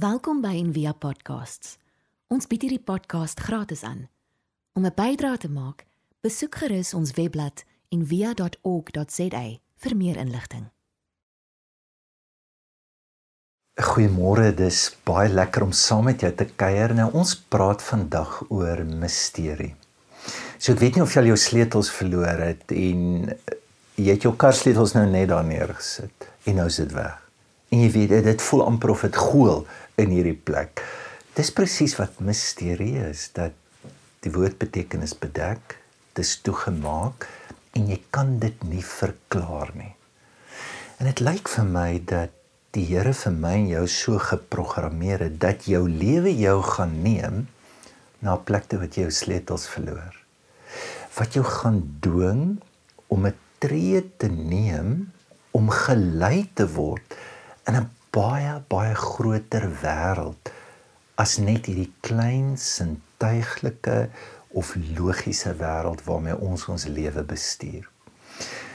Welkom by Envia Podcasts. Ons bied hierdie podcast gratis aan. Om 'n bydrae te maak, besoek gerus ons webblad en via.org.za vir meer inligting. Goeiemôre, dis baie lekker om saam met jou te kuier. Nou ons praat vandag oor misterie. So ek weet nie of jy al jou sleutels verloor het en jy het jou kar sleutels nou net daar neergesit en nou is dit weg. En jy weet dit voel amper of dit gool in hierdie plek. Dis presies wat misterie is dat die woord betekenis bedek, dis toegemaak en jy kan dit nie verklaar nie. En dit lyk vir my dat die Here vir my en jou so geprogrammeer het dat jou lewe jou gaan neem na 'n plek toe wat jy jou sleutels verloor. Wat jou gaan dwing om 'n tree te neem om gelei te word in 'n baie baie groter wêreld as net hierdie klein sintuiglike of logiese wêreld waarmee ons ons lewe bestuur.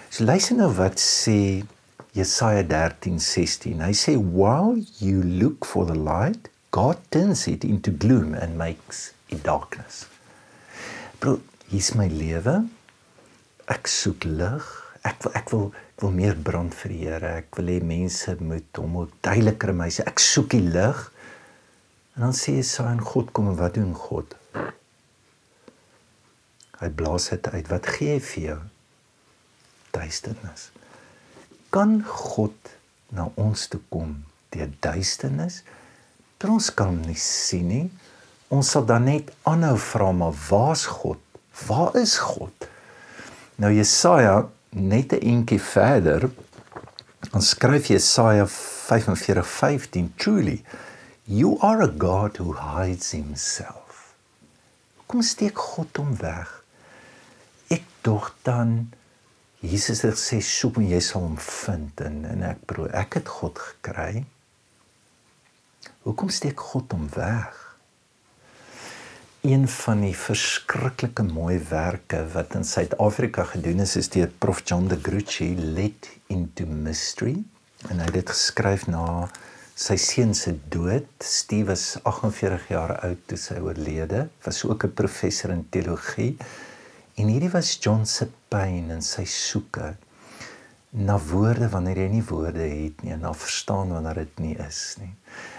So luister nou wat sê Jesaja 13:16. Hy sê while you look for the light, God turns it into gloom and makes it darkness. Bro, hier's my lewe. Ek soek lig. Ek wil ek wil ek wil meer brand vir die Here. Ek wil hê mense moet hom ook duideliker my sê ek soek die lig. En dan sê Jesaja en God kom en wat doen God? Hy blaas dit uit. Wat gee hy vir jou? Duisternis. Kan God na ons toe kom deur duisternis? Maar ons kan nie sien nie. Ons sal dan net aanhou vra maar waar's God? Waar is God? Nou Jesaja net 'n entjie verder dan skryf Jesaja 45:15 Truly you are a God who hides himself. Kom steek God hom weg. Ek dog dan Jesus het gesê soek en jy sal hom vind en, en ek bro ek het God gekry. Hoekom steek God hom weg? Een van die verskriklike mooi werke wat in Suid-Afrika gedoen is is deur Prof John de Gruchy Let into Mystery en hy het dit geskryf na sy seun se dood. Steve was 48 jaar oud toe sy oorlede. Was ook 'n professor in teologie. En hierdie was John se pyn en sy soeke na woorde wanneer jy nie woorde het nie en na verstaan wanneer dit nie is nie.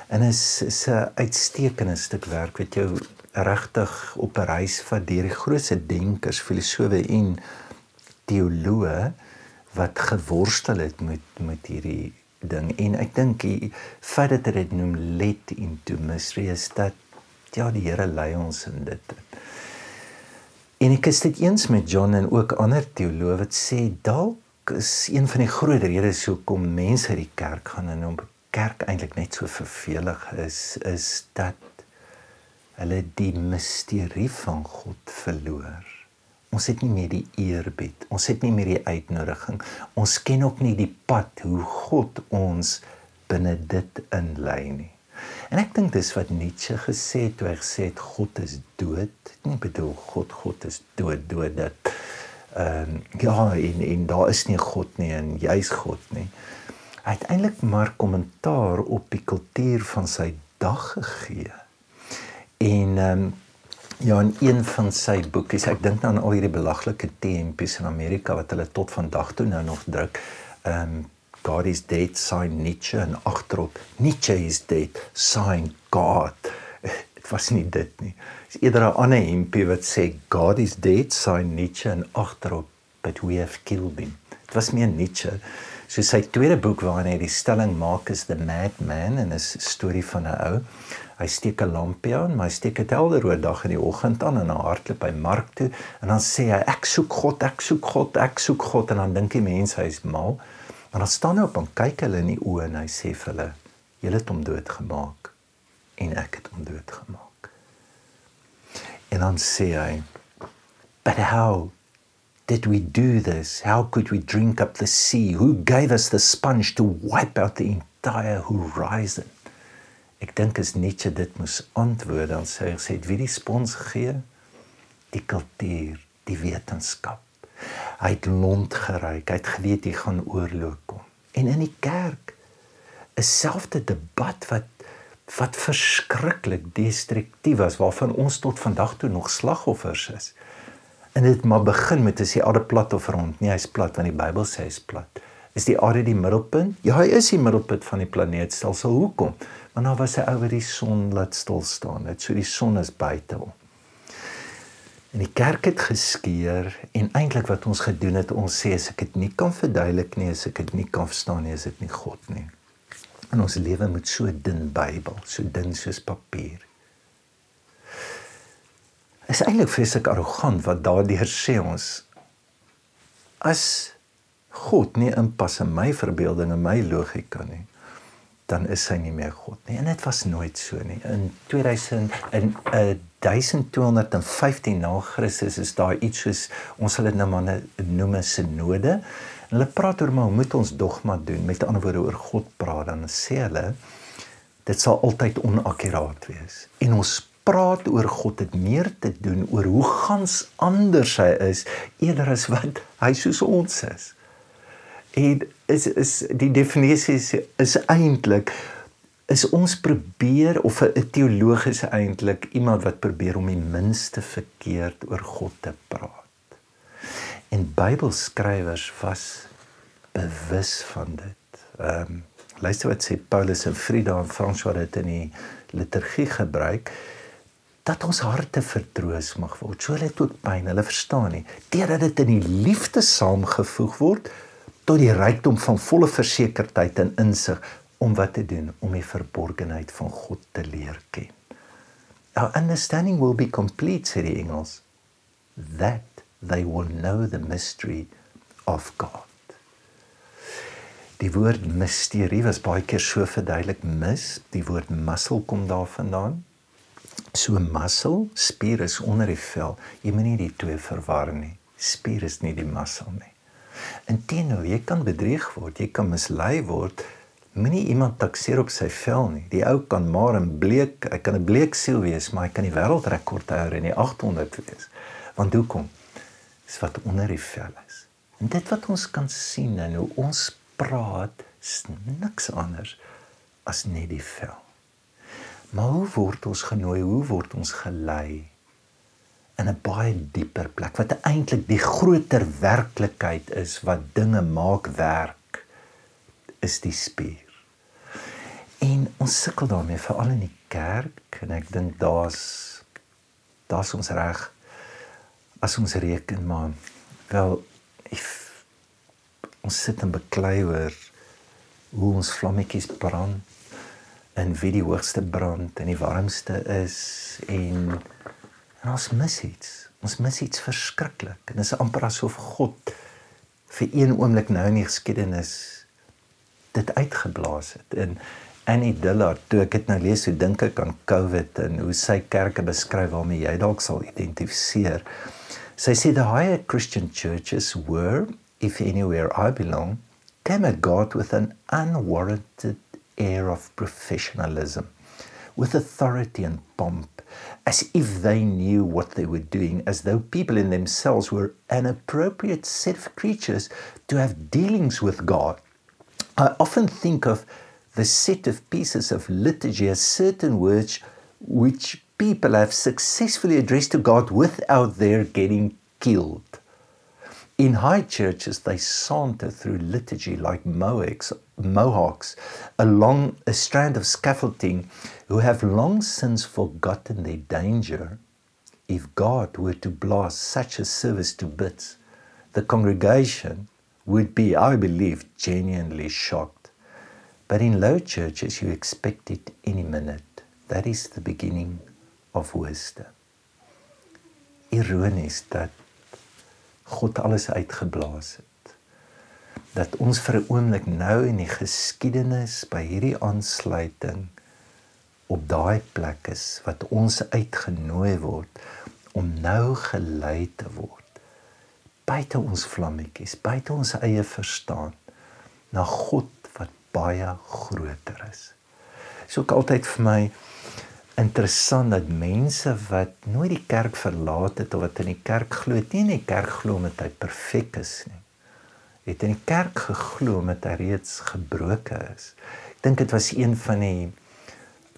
En is is 'n uitstekende stuk werk wat jou regtig op 'n reis vat deur die grootste denkers, filosowe en teoloë wat geworstel het met met hierdie ding. En ek dink die feit dat dit noem let into mystery is dat ja, die Here lei ons in dit. En ek is dit eens met John en ook ander teoloë wat sê dalk is een van die groot redes hoekom mense uit die kerk gaan en om kerk eintlik net so vervelig is, is dat hulle die misterie van God verloor. Ons het nie meer die eerbied, ons het nie meer die uitnodiging. Ons ken ook nie die pad hoe God ons binne dit inlei nie. En ek dink dis wat Nietzsche gesê het toe hy gesê het God is dood. Nie bedoel God God is dood dood dat ehm um, ja en en daar is nie God nie en jy's God nie. Hy het eintlik maar kommentaar op die kultuur van sy dag gegee. En ehm um, ja, in een van sy boeke, ek dink aan al hierdie belaglike tempies in Amerika wat hulle tot vandag toe nou nog druk. Ehm um, God is dead sign Nietzsche en agterop Nietzsche is dead sign God. Was nie dit nie. Dis eerder 'n ander hempie wat sê God is dead sign Nietzsche en agterop but we have killed him. Dit was meer Nietzsche. So sy tweede boek waarin hy die stelling maak is The Madman en is 'n storie van 'n ou Hy steek 'n lampie aan, maar hy steek dit helder oor dag in die oggend aan en hy hardloop by mark toe en dan sê hy ek soek God, ek soek God, ek soek God en dan dink die mense hy's mal. Maar dan staan hy op en kyk hulle in die oë en hy sê vir hulle: "Julle het hom doodgemaak en ek het hom doodgemaak." En dan sê hy: "But how did we do this? How could we drink up the sea? Who gave us the sponge to wipe out the entire horizon?" Ek dink as Nietzsche dit moes antwoord dan sê hy sê wie die spons gee die kultuur, die wetenskap. Hy het lont geryk, hy het geweet hy gaan oorloop kom. En in die kerk is selfde debat wat wat verskriklik destruktief was waarvan ons tot vandag toe nog slagoffers is. En dit maar begin met as die aarde plat of rond. Nee, hy's plat want die Bybel sê hy's plat. Is die aarde die middelpunt? Ja, hy is die middelpunt van die planeetstelsel. Hoekom? Want daar was 'n ou wat die son laat stil staan. Dit so die son is buite hom. En die kerk het geskeur en eintlik wat ons gedoen het, ons sê as ek dit nie kan verduidelik nie, as ek dit nie kan verstaan nie, is dit nie God nie. En ons lewe met so dun Bybel, so dun soos papier. Is eintlik vreeslik arrogant wat daardeur sê ons as God nie inpas in my verbeelding en my logika nie, dan is hy nie meer God nie. En dit was nooit so nie. In 2000 in 1215 na Christus is daar iets soos ons sal dit nou maar noem 'n sinode. En hulle praat oor maar hoe moet ons dogma doen? Met ander woorde oor God praat dan sê hulle dit sal altyd onakkuraat wees. En ons praat oor God het meer te doen oor hoe gans anders hy is eerder as wat hy soos ons is. En is is die definisie is, is eintlik is ons probeer of 'n teologies eintlik iemand wat probeer om die minste verkeerd oor God te praat. En Bybelskrywers was bewus van dit. Ehm um, luister wat sê Paulus en Frida en François dit in die liturgie gebruik dat ons harte vertroos mag word. So hulle het ook pyn, hulle verstaan nie. Deurdat dit in die liefde saamgevoeg word, tot die rykdom van volle versekerdheid en insig om wat te doen om die verborgenheid van God te leer ken. Our understanding will be complete sê die engels that they will know the mystery of God. Die woord misterie was baie keer so verduidelik mis, die woord muscle kom daarvandaan. So muscle, spier is onder die vel. Jy moet nie die twee verwar nie. Spier is nie die muscle nie. Inteendeel, jy kan bedrieg word, jy kan mislei word. Moenie iemand takseer op sy vel nie. Die ou kan maar 'n bleek, hy kan 'n bleek siel wees, maar hy kan die wêreldrekord hou in die 800 wees. Want hoekom? Dis wat onder die vel is. En dit wat ons kan sien en hoe ons praat, is niks anders as net die vel. Maar hoe word ons genooi? Hoe word ons gelei? in 'n baie dieper plek wat eintlik die groter werklikheid is wat dinge maak werk is die spier. En ons sukkel daarmee veral in die kerk en ek dink daar's daar's ons reg as ons reken maar wel if, ons sit en beklei oor hoe ons vlammetjies brand en wie die hoogste brand en die warmste is en En ons mis iets. Ons mis iets verskriklik. En dit is amper asof God vir een oomblik nou in die geskiedenis dit uitgeblaas het. En Annie Dillard, toe ek dit nou lees, hoe dink ek aan COVID en hoe sy kerke beskryf waarmee jy dalk sal identifiseer. Sy sê the higher Christian churches were if anywhere I belong, God with an unwarranted air of professionalism, with authority and pomp as if they knew what they were doing, as though people in themselves were an appropriate set of creatures to have dealings with God. I often think of the set of pieces of liturgy as certain words which people have successfully addressed to God without their getting killed. In high churches, they saunter through liturgy like mohawks, mohawks along a strand of scaffolding who have long since forgotten their danger. If God were to blast such a service to bits, the congregation would be, I believe, genuinely shocked. But in low churches, you expect it any minute. That is the beginning of wisdom. Ironies dat God alles uitgeblaas het. Dat ons vir 'n oomblik nou in die geskiedenis by hierdie aansluiting op daai plek is wat ons uitgenooi word om nou gelei te word buite ons vlammetjies, buite ons eie verstaan na God baie groter is. Dit is ook altyd vir my interessant dat mense wat nooit die kerk verlaat het of wat in die kerk glo, nie in die kerk glo omdat hy perfek is nie. Het in die kerk geglo omdat hy reeds gebroken is. Ek dink dit was een van die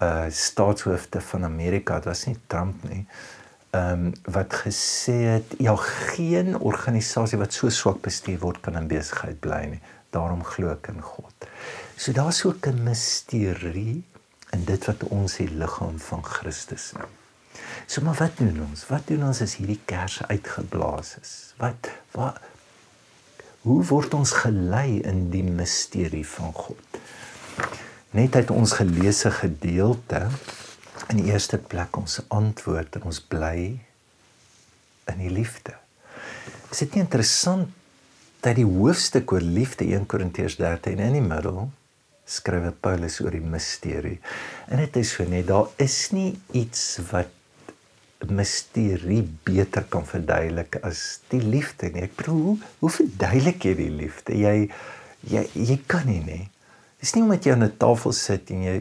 uh staatshoofde van Amerika, dit was nie Trump nie. Ehm um, wat gesê het ja, geen organisasie wat so swak bestuur word kan in besigheid bly nie. Daarom glo ek in God. So daar's ook 'n misterie in dit wat ons die liggaam van Christus noem. So maar wat doen ons? Wat doen ons as hierdie kerse uitgeblaas is? Wat wat hoe word ons gelei in die misterie van God? Net uit ons geleesde gedeelte in die eerste plek ons antwoord en ons bly in die liefde. Is dit nie interessant dat die hoofstuk oor liefde 1 Korintiërs 13 in die middel skryf Paulus oor die misterie. En dit is so net daar is nie iets wat misterie beter kan verduidelik as die liefde nie. Ek bedoel, hoe, hoe verduidelik jy die liefde? Jy jy jy kan nie nie. Dis nie omdat jy aan 'n tafel sit en jy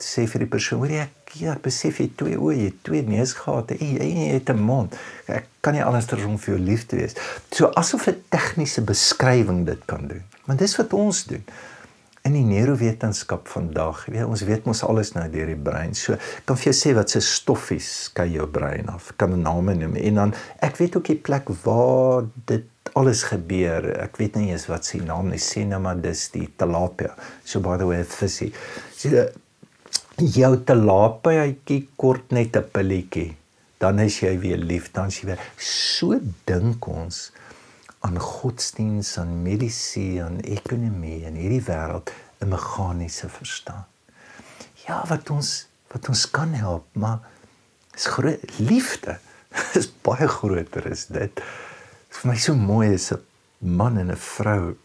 sê vir die persoon, "Hoor jy, ek ja, besef jy twee oë, jy twee neusgate, jy, jy, het 'n mond. Ek kan nie anders as om vir jou lief te wees." So asof 'n tegniese beskrywing dit kan doen. Want dis wat ons doen in die neurowetenskap vandag, weet ons weet mos alles nou deur die brein. So kan vir jou sê wat se stoffies skei jou brein af. Kan 'n naam noem en dan ek weet ook die plek waar dit alles gebeur. Ek weet nie eens wat sy naam is, sê nou maar dis die tilapia. So by the way, visie. So jou tilapiaetjie kort net 'n pilletjie. Dan is jy weer lief, dan is jy weer. So dink ons aan godsdiens, aan medisyne, aan ekonomie en hierdie wêreld 'n meganiese verstaan. Ja, wat ons wat ons kan help, maar is groot liefde. is baie groter is dit. Vir my so mooi is 'n man en 'n vrou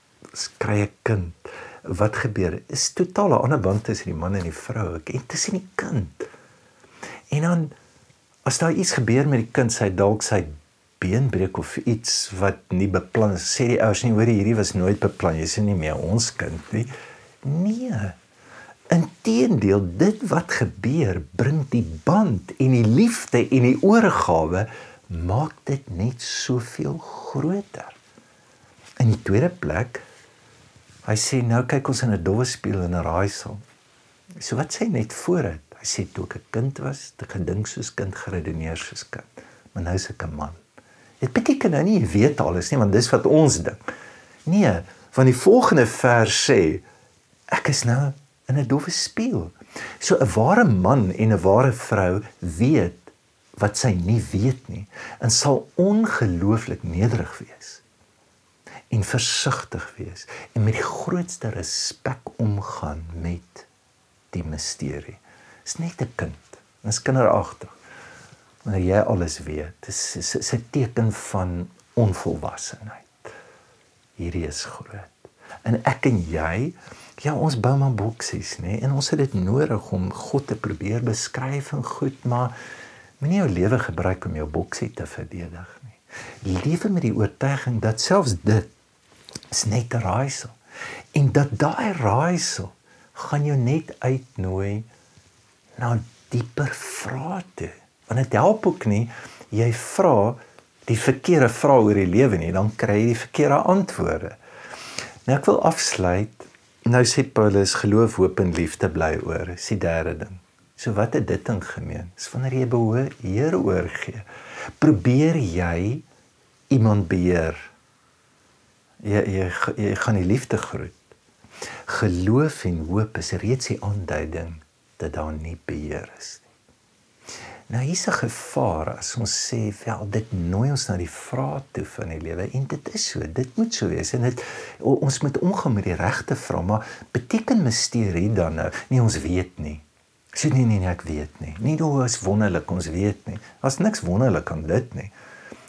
kry 'n kind. Wat gebeur? Is totaal 'n ander band tussen die man en die vrou. En tussen die kind. En dan as daar iets gebeur met die kind, sy dalk sy been breek of iets wat nie beplan is. Sê die ouers nie hoor hierdie was nooit beplan. Jy's nie meer ons kind nie. Nee. Inteendeel, dit wat gebeur, bring die band en die liefde en die oorgawe maak dit net soveel groter. In die tweede plek, hy sê nou kyk ons in 'n dowwe spieël en 'n raaisel. So wat sê net voor dit? Hy sê toe ek 'n kind was, het ek gedink soos kind, geredeneer soos kind. Maar nou is ek 'n man. Dit beteken nou nie jy weet alles nie, want dis wat ons dink. Nee, van die volgende vers sê ek is nou in 'n dowwe spieël. So 'n ware man en 'n ware vrou weet wat sy nie weet nie en sal ongelooflik nederig wees en versigtig wees en met die grootste respek omgaan met die misterie. Dis net 'n kind. Dis kinderagtig wanneer jy alles weet. Dit is 'n teken van onvolwassenheid. Hierdie is groot. En ek en jy, ja, ons bou maar boksies, nê? En ons het dit nodig om God te probeer beskryf en goed, maar moenie jou lewe gebruik om jou boksie te verdedig nie. Lewe met die oortuiging dat selfs dit is net 'n raaisel en dat daai raaisel gaan jou net uitnooi na dieper vrae toe. Want dit help ook nie jy vra die verkeerde vrae oor die lewe nie dan kry jy die verkeerde antwoorde. Nou ek wil afsluit. Nou sê Paulus geloof hoop en liefde bly oor. Is die derde ding. So wat het dit in gemeen? Is wanneer jy behoor Here oorgee probeer jy iemand beheer jy jy, jy gaan die liefde groet geloof en hoop is reeds die aanduiding dat daar nie beheer is Nou hier's 'n gevaar as ons sê wel dit nooi ons na die vrae toe van die lewe en dit is so, dit moet so wees en dit ons moet omgaan met die regte vrae, maar beteken misterie dan nou? Nee, ons weet nie. Sê nee nee nee, ek weet nie. Nie hoe is wonderlik, ons weet nie. Daar's niks wonderlik aan dit nie.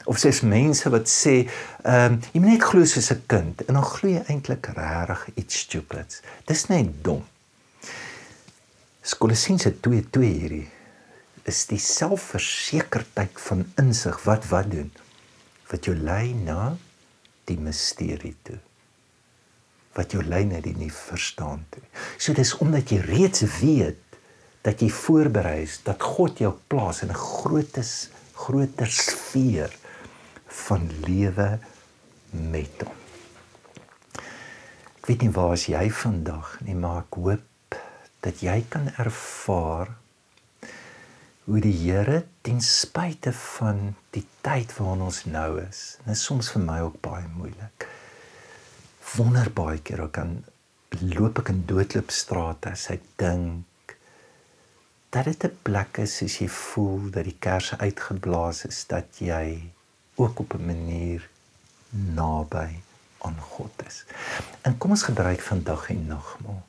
Of sês mense wat sê, ehm um, jy moet net glo soos 'n kind en dan glo jy eintlik regtig iets stupids. Dis net dom. Skolesiense 2:2 hierdie is die selfversekerdheid van insig wat wat doen wat jou lei na die misterie toe wat jou lei na die nie verstaan toe so dis omdat jy reeds weet dat jy voorberei is dat God jou plaas in 'n grootes groter sfeer van lewe met hom ek weet nie waar is jy vandag nie maar ek hoop dat jy kan ervaar hoe die Here ten spyte van die tyd waarin ons nou is. Dit is soms vir my ook baie moeilik. Wonder baie keer ek kan loop ek in doodloopstrate as ek dink dat dit 'n plek is as jy voel dat die kersse uitgeblaas is dat jy ook op 'n manier naby aan God is. En kom ons gebruik vandag en nagmaal.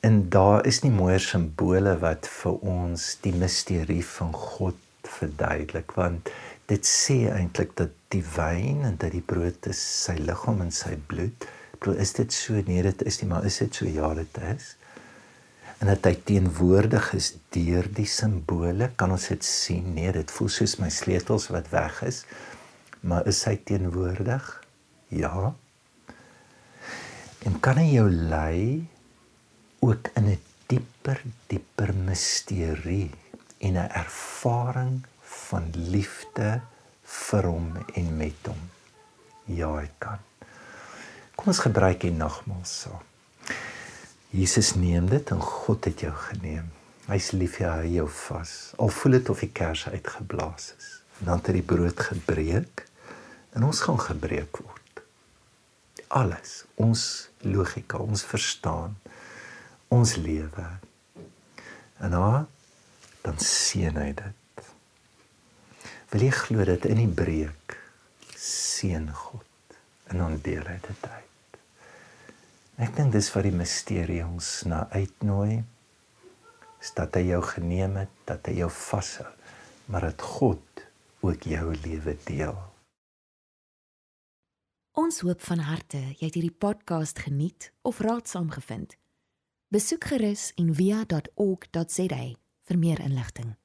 En daar is nie mooier simbole wat vir ons die misterie van God verduidelik want dit sê eintlik dat die wyn en dat die brood is sy liggaam en sy bloed. Bedoel is dit so nee dit is nie maar is dit so ja dit is. En dat hy teenwoordig is deur die simbole kan ons dit sien nee dit voel soos my sleutels wat weg is. Maar is hy teenwoordig? Ja. En kan hy jou lei ook in 'n dieper dieper misterie en 'n ervaring van liefde vir hom en met hom. Ja, hy kan. Kom ons gebruik die nagmaal saam. Jesus neem dit en God het jou geneem. Hy's lief vir jou, jou vas. Al voel dit of die kers uitgeblaas is. Dan het die brood gebreek en ons gaan gebreek word. Alles, ons logika, ons verstaan ons lewe. En dan dan seën hy dit. Wil jy glo dit in die breek seën God en dan deel hy dit uit. Ek dink dis wat die misterie ons na uitnooi is dat hy jou geneem het, dat hy jou vashou, maar dat God ook jou lewe deel. Ons hoop van harte jy het hierdie podcast geniet of raadsaam gevind. Besoek gerus en via.ok.za vir meer inligting.